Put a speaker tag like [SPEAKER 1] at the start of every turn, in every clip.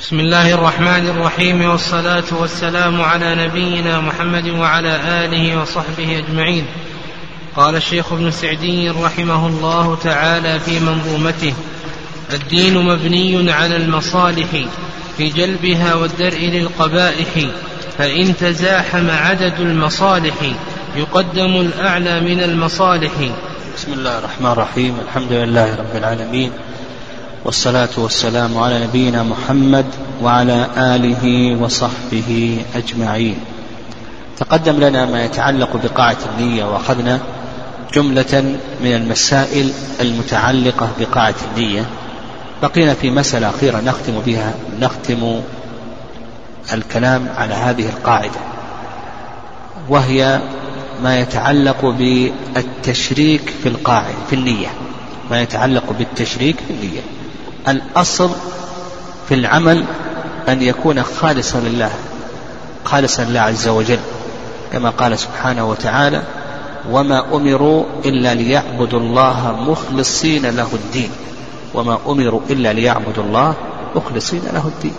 [SPEAKER 1] بسم الله الرحمن الرحيم والصلاة والسلام على نبينا محمد وعلى آله وصحبه أجمعين. قال الشيخ ابن سعدي رحمه الله تعالى في منظومته الدين مبني على المصالح في جلبها والدرء للقبائح فإن تزاحم عدد المصالح يقدم الأعلى من المصالح.
[SPEAKER 2] بسم الله الرحمن الرحيم الحمد لله رب العالمين والصلاة والسلام على نبينا محمد وعلى آله وصحبه أجمعين. تقدم لنا ما يتعلق بقاعة النية وأخذنا جملة من المسائل المتعلقة بقاعة النية. بقينا في مسألة أخيرة نختم بها نختم الكلام على هذه القاعدة وهي ما يتعلق بالتشريك في القاعدة في النية. ما يتعلق بالتشريك في النية. الأصل في العمل أن يكون خالصا لله خالصا لله عز وجل كما قال سبحانه وتعالى وما أمروا إلا ليعبدوا الله مخلصين له الدين وما أمروا إلا ليعبدوا الله مخلصين له الدين.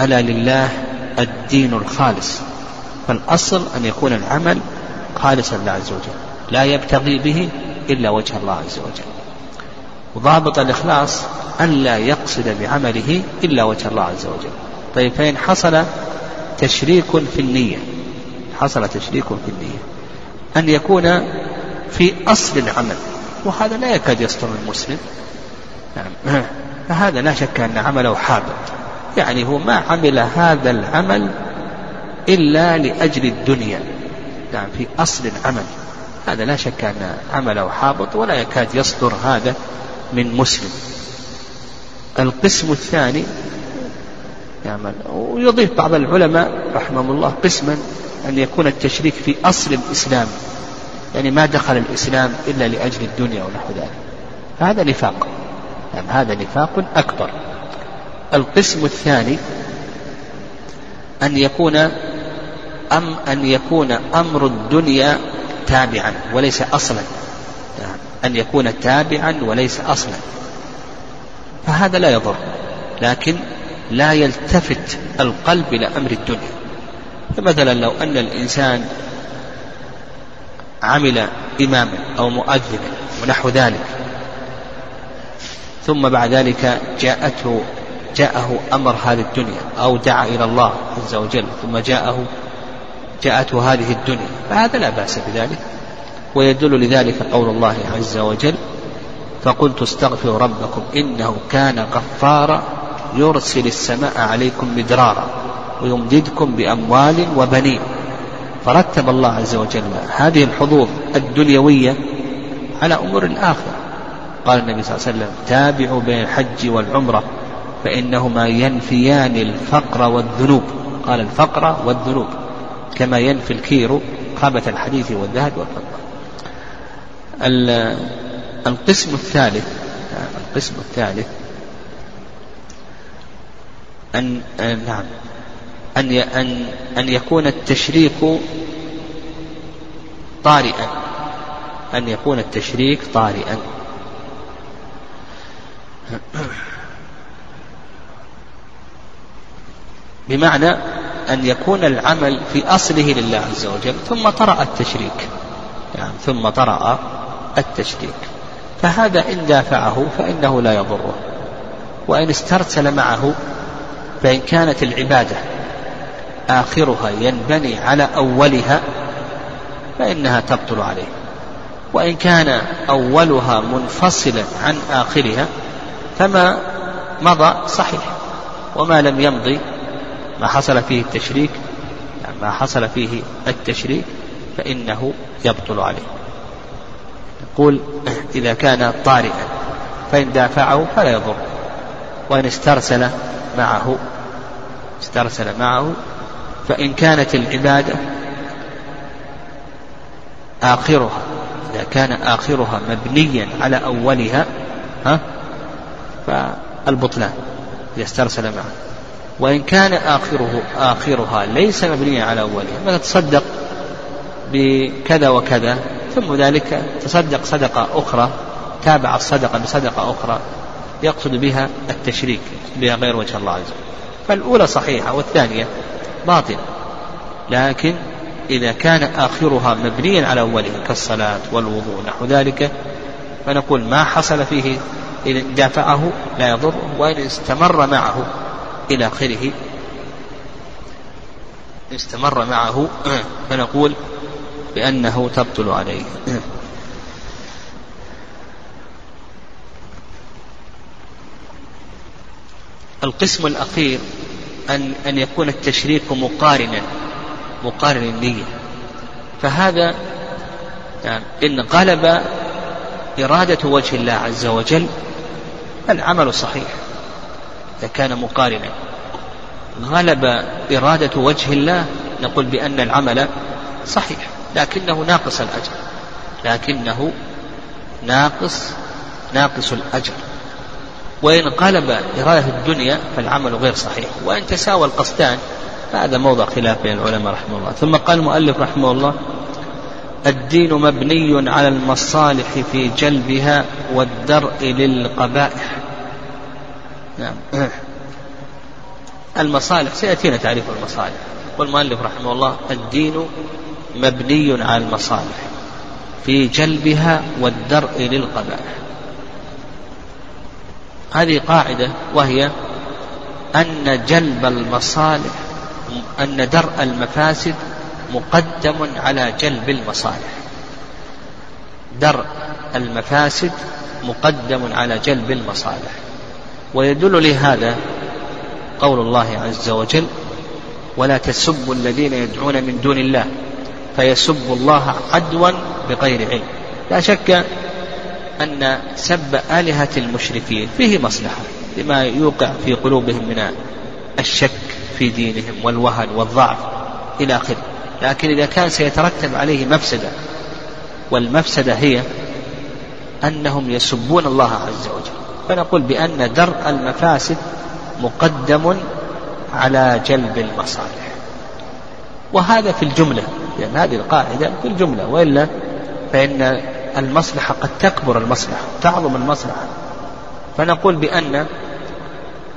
[SPEAKER 2] ألا لله الدين الخالص. فالأصل أن يكون العمل خالصا لله عز وجل لا يبتغي به إلا وجه الله عز وجل. وضابط الإخلاص ألا يقصد بعمله إلا وجه الله عز وجل. طيب فإن حصل تشريك في النية حصل تشريك في النية أن يكون في أصل العمل وهذا لا يكاد يصدر المسلم نعم. فهذا لا شك أن عمله حابط. يعني هو ما عمل هذا العمل إلا لأجل الدنيا. نعم في أصل العمل. هذا لا شك أن عمله حابط ولا يكاد يصدر هذا من مسلم. القسم الثاني يعمل. ويضيف بعض العلماء رحمهم الله قسما أن يكون التشريك في أصل الإسلام. يعني ما دخل الإسلام إلا لأجل الدنيا ونحو ذلك. فهذا نفاق. يعني هذا نفاق أكبر. القسم الثاني أن يكون أم أن يكون أمر الدنيا تابعا وليس أصلا. أن يكون تابعا وليس أصلا. فهذا لا يضر لكن لا يلتفت القلب إلى أمر الدنيا. فمثلا لو أن الإنسان عمل إماما أو مؤذنا ونحو ذلك ثم بعد ذلك جاءته جاءه أمر هذه الدنيا أو دعا إلى الله عز وجل ثم جاءه جاءته هذه الدنيا فهذا لا بأس بذلك. ويدل لذلك قول الله عز وجل فقلت استغفروا ربكم إنه كان غفارا يرسل السماء عليكم مدرارا ويمددكم بأموال وبنين. فرتب الله عز وجل هذه الحظوظ الدنيوية على أمور الآخرة. قال النبي صلى الله عليه وسلم تابعوا بين الحج والعمرة فإنهما ينفيان الفقر والذنوب. قال الفقر والذنوب كما ينفي الكير خامة الحديث والذهب والفضة. القسم الثالث القسم الثالث أن نعم. أن أن أن يكون التشريك طارئا. أن يكون التشريك طارئا. بمعنى أن يكون العمل في أصله لله عز وجل ثم طرأ التشريك. يعني ثم طرأ التشريك فهذا إن دافعه فإنه لا يضره. وإن استرسل معه فإن كانت العبادة آخرها ينبني على أولها فإنها تبطل عليه. وإن كان أولها منفصلا عن آخرها فما مضى صحيح. وما لم يمضي ما حصل فيه التشريك ما حصل فيه التشريك فإنه يبطل عليه. يقول إذا كان طارئا فإن دافعه فلا يضر وإن استرسل معه استرسل معه فإن كانت العبادة آخرها إذا كان آخرها مبنيا على أولها ها فالبطلان إذا استرسل معه. وإن كان آخره آخرها ليس مبنيا على أولها مثلا تصدق بكذا وكذا ثم ذلك تصدق صدقة أخرى تابع الصدقة بصدقة أخرى يقصد بها التشريك بها غير وجه الله عز وجل. فالأولى صحيحة والثانية باطلة لكن إذا كان آخرها مبنيا على أوله كالصلاة والوضوء نحو ذلك فنقول ما حصل فيه إن دافعه لا يضر وإن استمر معه إلى آخره استمر معه فنقول بأنه تبطل عليه. القسم الأخير أن أن يكون التشريك مقارنا مقارن النية فهذا يعني إن غلب إرادة وجه الله عز وجل العمل صحيح. إذا كان مقارنا. غلب إرادة وجه الله نقول بأن العمل صحيح. لكنه ناقص الأجر. لكنه ناقص ناقص الأجر. وإن قلب إرادة الدنيا فالعمل غير صحيح. وإن تساوى القصدان فهذا موضع خلاف بين العلماء رحمه الله. ثم قال المؤلف رحمه الله الدين مبني على المصالح في جلبها والدرء للقبائح. نعم. المصالح سيأتينا تعريف المصالح. والمؤلف رحمه الله الدين مبني على المصالح في جلبها والدرء للقبائح هذه قاعدة وهي أن جلب المصالح أن درء المفاسد مقدم على جلب المصالح. درء المفاسد مقدم على جلب المصالح. ويدل لهذا قول الله عز وجل ولا تسبوا الذين يدعون من دون الله فيسبوا الله عدوا بغير علم. لا شك أن سب آلهة المشركين فيه مصلحة لما يوقع في قلوبهم من الشك في دينهم والوهن والضعف إلى آخره. لكن إذا كان سيترتب عليه مفسدة والمفسدة هي أنهم يسبون الله عز وجل. فنقول بأن درء المفاسد مقدم على جلب المصالح. وهذا في الجملة. لأن هذه القاعدة في الجملة وإلا فإن المصلحة قد تكبر المصلحة تعظم المصلحة. فنقول بأن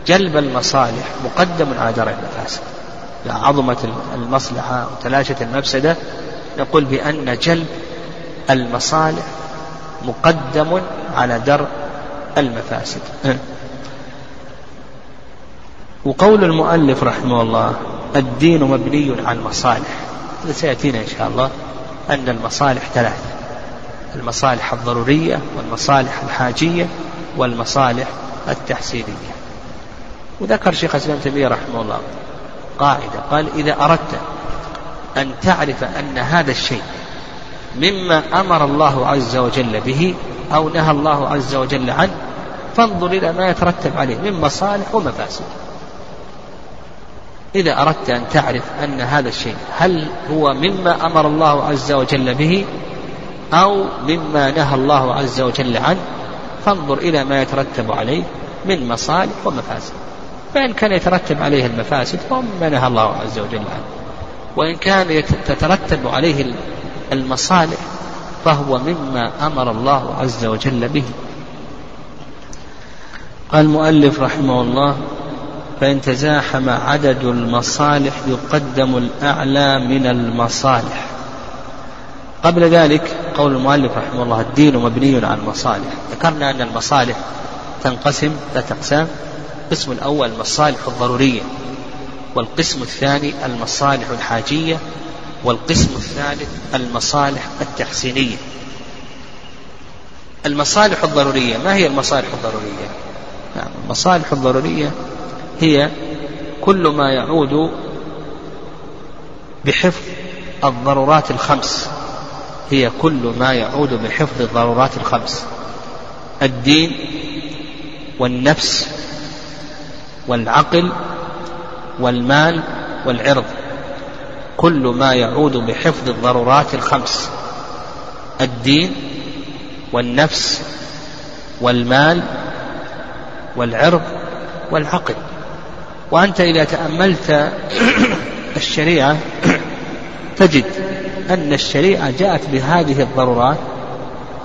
[SPEAKER 2] جلب المصالح مقدم على درء المفاسد. إذا عظمت المصلحة وتلاشت المفسدة نقول بأن جلب المصالح مقدم على درء المفاسد. وقول المؤلف رحمه الله الدين مبني على المصالح. سيأتينا إن شاء الله أن المصالح ثلاثة المصالح الضرورية والمصالح الحاجية والمصالح التحسينية. وذكر شيخ الإسلام تيمية رحمه الله قاعدة قال إذا أردت أن تعرف أن هذا الشيء مما أمر الله عز وجل به أو نهى الله عز وجل عنه فانظر إلى ما يترتب عليه من مصالح ومفاسد. إذا أردت أن تعرف أن هذا الشيء هل هو مما أمر الله عز وجل به أو مما نهى الله عز وجل عنه؟ فانظر إلى ما يترتب عليه من مصالح ومفاسد. فإن كان يترتب عليه المفاسد فهو مما نهى الله عز وجل عنه. وإن كان تترتب عليه المصالح فهو مما أمر الله عز وجل به. قال المؤلف رحمه الله فإن تزاحم عدد المصالح يقدم الأعلى من المصالح. قبل ذلك قول المؤلف رحمه الله الدين مبني على المصالح. ذكرنا أن المصالح تنقسم ثلاثة أقسام. القسم الأول المصالح الضرورية والقسم الثاني المصالح الحاجية والقسم الثالث المصالح التحسينية. المصالح الضرورية ما هي المصالح الضرورية؟ نعم المصالح الضرورية هي كل ما يعود بحفظ الضرورات الخمس. هي كل ما يعود بحفظ الضرورات الخمس. الدين والنفس والعقل والمال والعرض. كل ما يعود بحفظ الضرورات الخمس. الدين والنفس والمال والعرض والعقل. وأنت إذا تأملت الشريعة تجد أن الشريعة جاءت بهذه الضرورات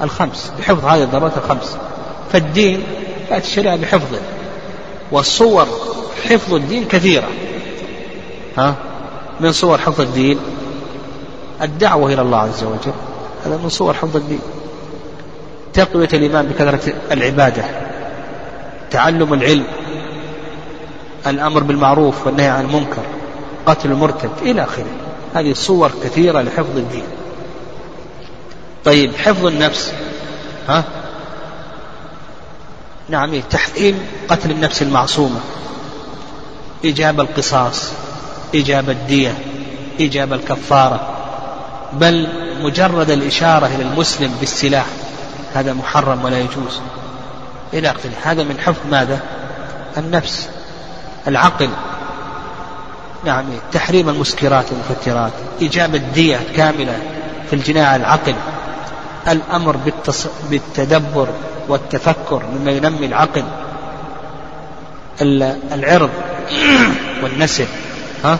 [SPEAKER 2] الخمس بحفظ هذه الضرورات الخمس. فالدين جاءت الشريعة بحفظه والصور حفظ الدين كثيرة. ها؟ من صور حفظ الدين؟ الدعوة إلى الله عز وجل هذا من صور حفظ الدين. تقوية الإيمان بكثرة العبادة تعلم العلم الأمر بالمعروف والنهي عن المنكر قتل المرتد إلى آخره. هذه صور كثيرة لحفظ الدين. طيب حفظ النفس ها؟ نعم تحريم قتل النفس المعصومة. إيجاب القصاص إيجاب الدية إيجاب الكفارة. بل مجرد الإشارة إلى المسلم بالسلاح هذا محرم ولا يجوز. إلى آخره. هذا من حفظ ماذا؟ النفس. العقل نعم تحريم المسكرات والمفترات إيجاب الدية كاملة في الجناح العقل الأمر بالتص... بالتدبر والتفكر مما ينمي العقل العرض والنسل ها؟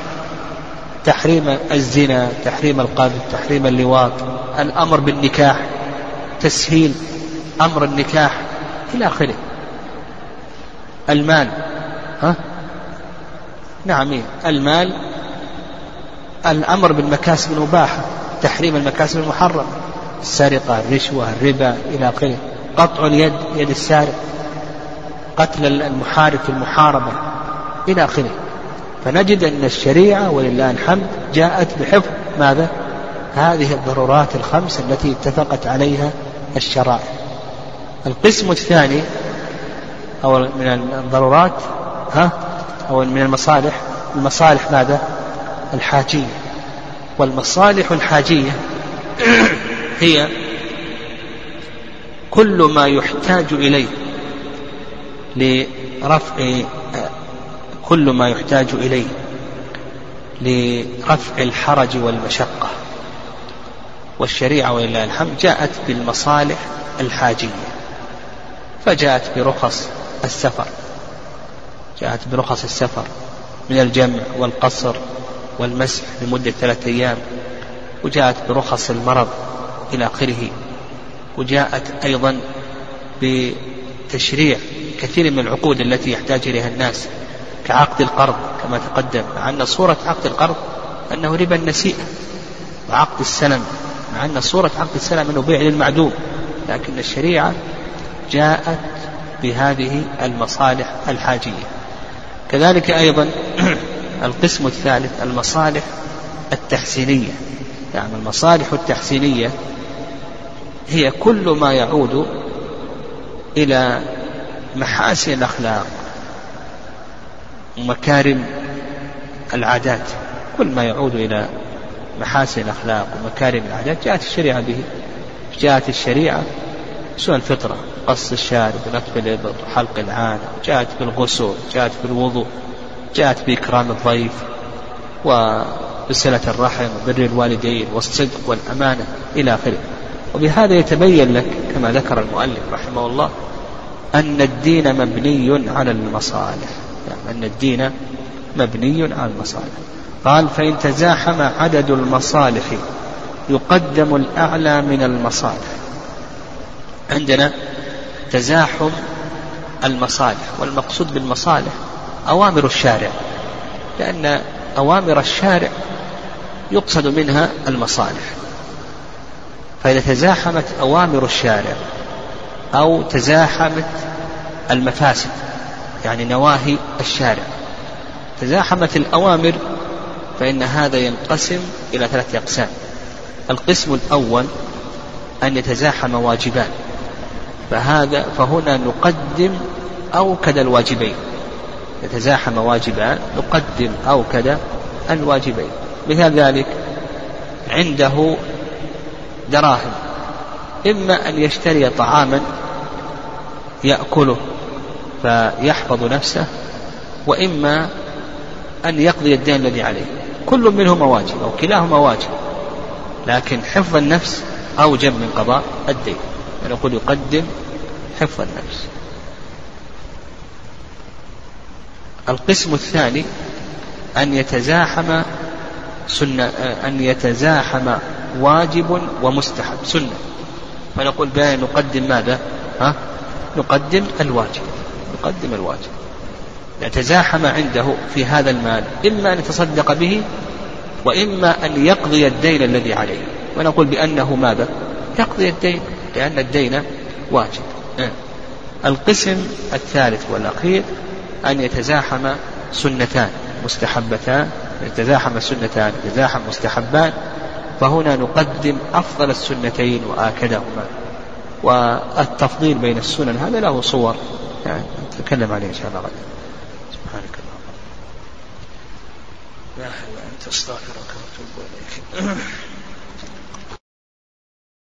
[SPEAKER 2] تحريم الزنا تحريم القذف تحريم اللواط الأمر بالنكاح تسهيل أمر النكاح إلى آخره. المال ها؟ نعم المال الأمر بالمكاسب المباحة تحريم المكاسب المحرمة السرقة الرشوة الربا إلى آخره. قطع اليد يد السارق قتل المحارب في المحاربة إلى آخره. فنجد أن الشريعة ولله الحمد جاءت بحفظ ماذا؟ هذه الضرورات الخمس التي اتفقت عليها الشرائع. القسم الثاني أو من الضرورات ها؟ أو من المصالح المصالح ماذا؟ الحاجية. والمصالح الحاجية هي كل ما يحتاج إليه لرفع كل ما يحتاج إليه لرفع الحرج والمشقة. والشريعة ولله الحمد جاءت بالمصالح الحاجية فجاءت برخص السفر. جاءت برخص السفر من الجمع والقصر والمسح لمدة ثلاثة أيام وجاءت برخص المرض إلى آخره وجاءت أيضا بتشريع كثير من العقود التي يحتاج إليها الناس كعقد القرض كما تقدم مع أن صورة عقد القرض أنه ربا النسيئة وعقد السلم مع أن صورة عقد السلم أنه بيع للمعدوم لكن الشريعة جاءت بهذه المصالح الحاجية. كذلك أيضا القسم الثالث المصالح التحسينية. يعني المصالح التحسينية هي كل ما يعود إلى محاسن الأخلاق ومكارم العادات. كل ما يعود إلى محاسن الأخلاق ومكارم العادات جاءت الشريعة به جاءت الشريعة سوى الفطرة؟ قص الشارب ونتف الإبط وحلق العانة جاءت بالغسل جاءت بالوضوء جاءت بإكرام الضيف وبصلة الرحم وبر الوالدين والصدق والأمانة إلى آخره. وبهذا يتبين لك كما ذكر المؤلف رحمه الله أن الدين مبني على المصالح. يعني أن الدين مبني على المصالح. قال فإن تزاحم عدد المصالح يقدم الأعلى من المصالح. عندنا تزاحم المصالح والمقصود بالمصالح أوامر الشارع لأن أوامر الشارع يقصد منها المصالح. فإذا تزاحمت أوامر الشارع أو تزاحمت المفاسد يعني نواهي الشارع تزاحمت الأوامر فإن هذا ينقسم إلى ثلاثة أقسام. القسم الأول أن يتزاحم واجبان. فهذا فهنا نقدم أوكد الواجبين. يتزاحم واجبان نقدم أوكد الواجبين. مثال ذلك عنده دراهم. إما أن يشتري طعاما يأكله فيحفظ نفسه وإما أن يقضي الدين الذي عليه. كل منهما واجب أو كلاهما واجب لكن حفظ النفس أوجب من قضاء الدين. نقول يقدم حفظ النفس. القسم الثاني أن يتزاحم سنة أن يتزاحم واجب ومستحب. سنة. فنقول بأن نقدم ماذا؟ ها؟ نقدم الواجب. يقدم الواجب. يتزاحم عنده في هذا المال إما أن يتصدق به وإما أن يقضي الدين الذي عليه. ونقول بأنه ماذا؟ يقضي الدين لأن الدين واجب. القسم الثالث والأخير أن يتزاحم سنتان مستحبتان يتزاحم سنتان يتزاحم مستحبان فهنا نقدم أفضل السنتين وآكدهما. والتفضيل بين السنن هذا له صور. يعني نتكلم عليه إن شاء الله غدا. سبحانك اللهم. لا إله إلا أنت أستغفرك وأتوب إليك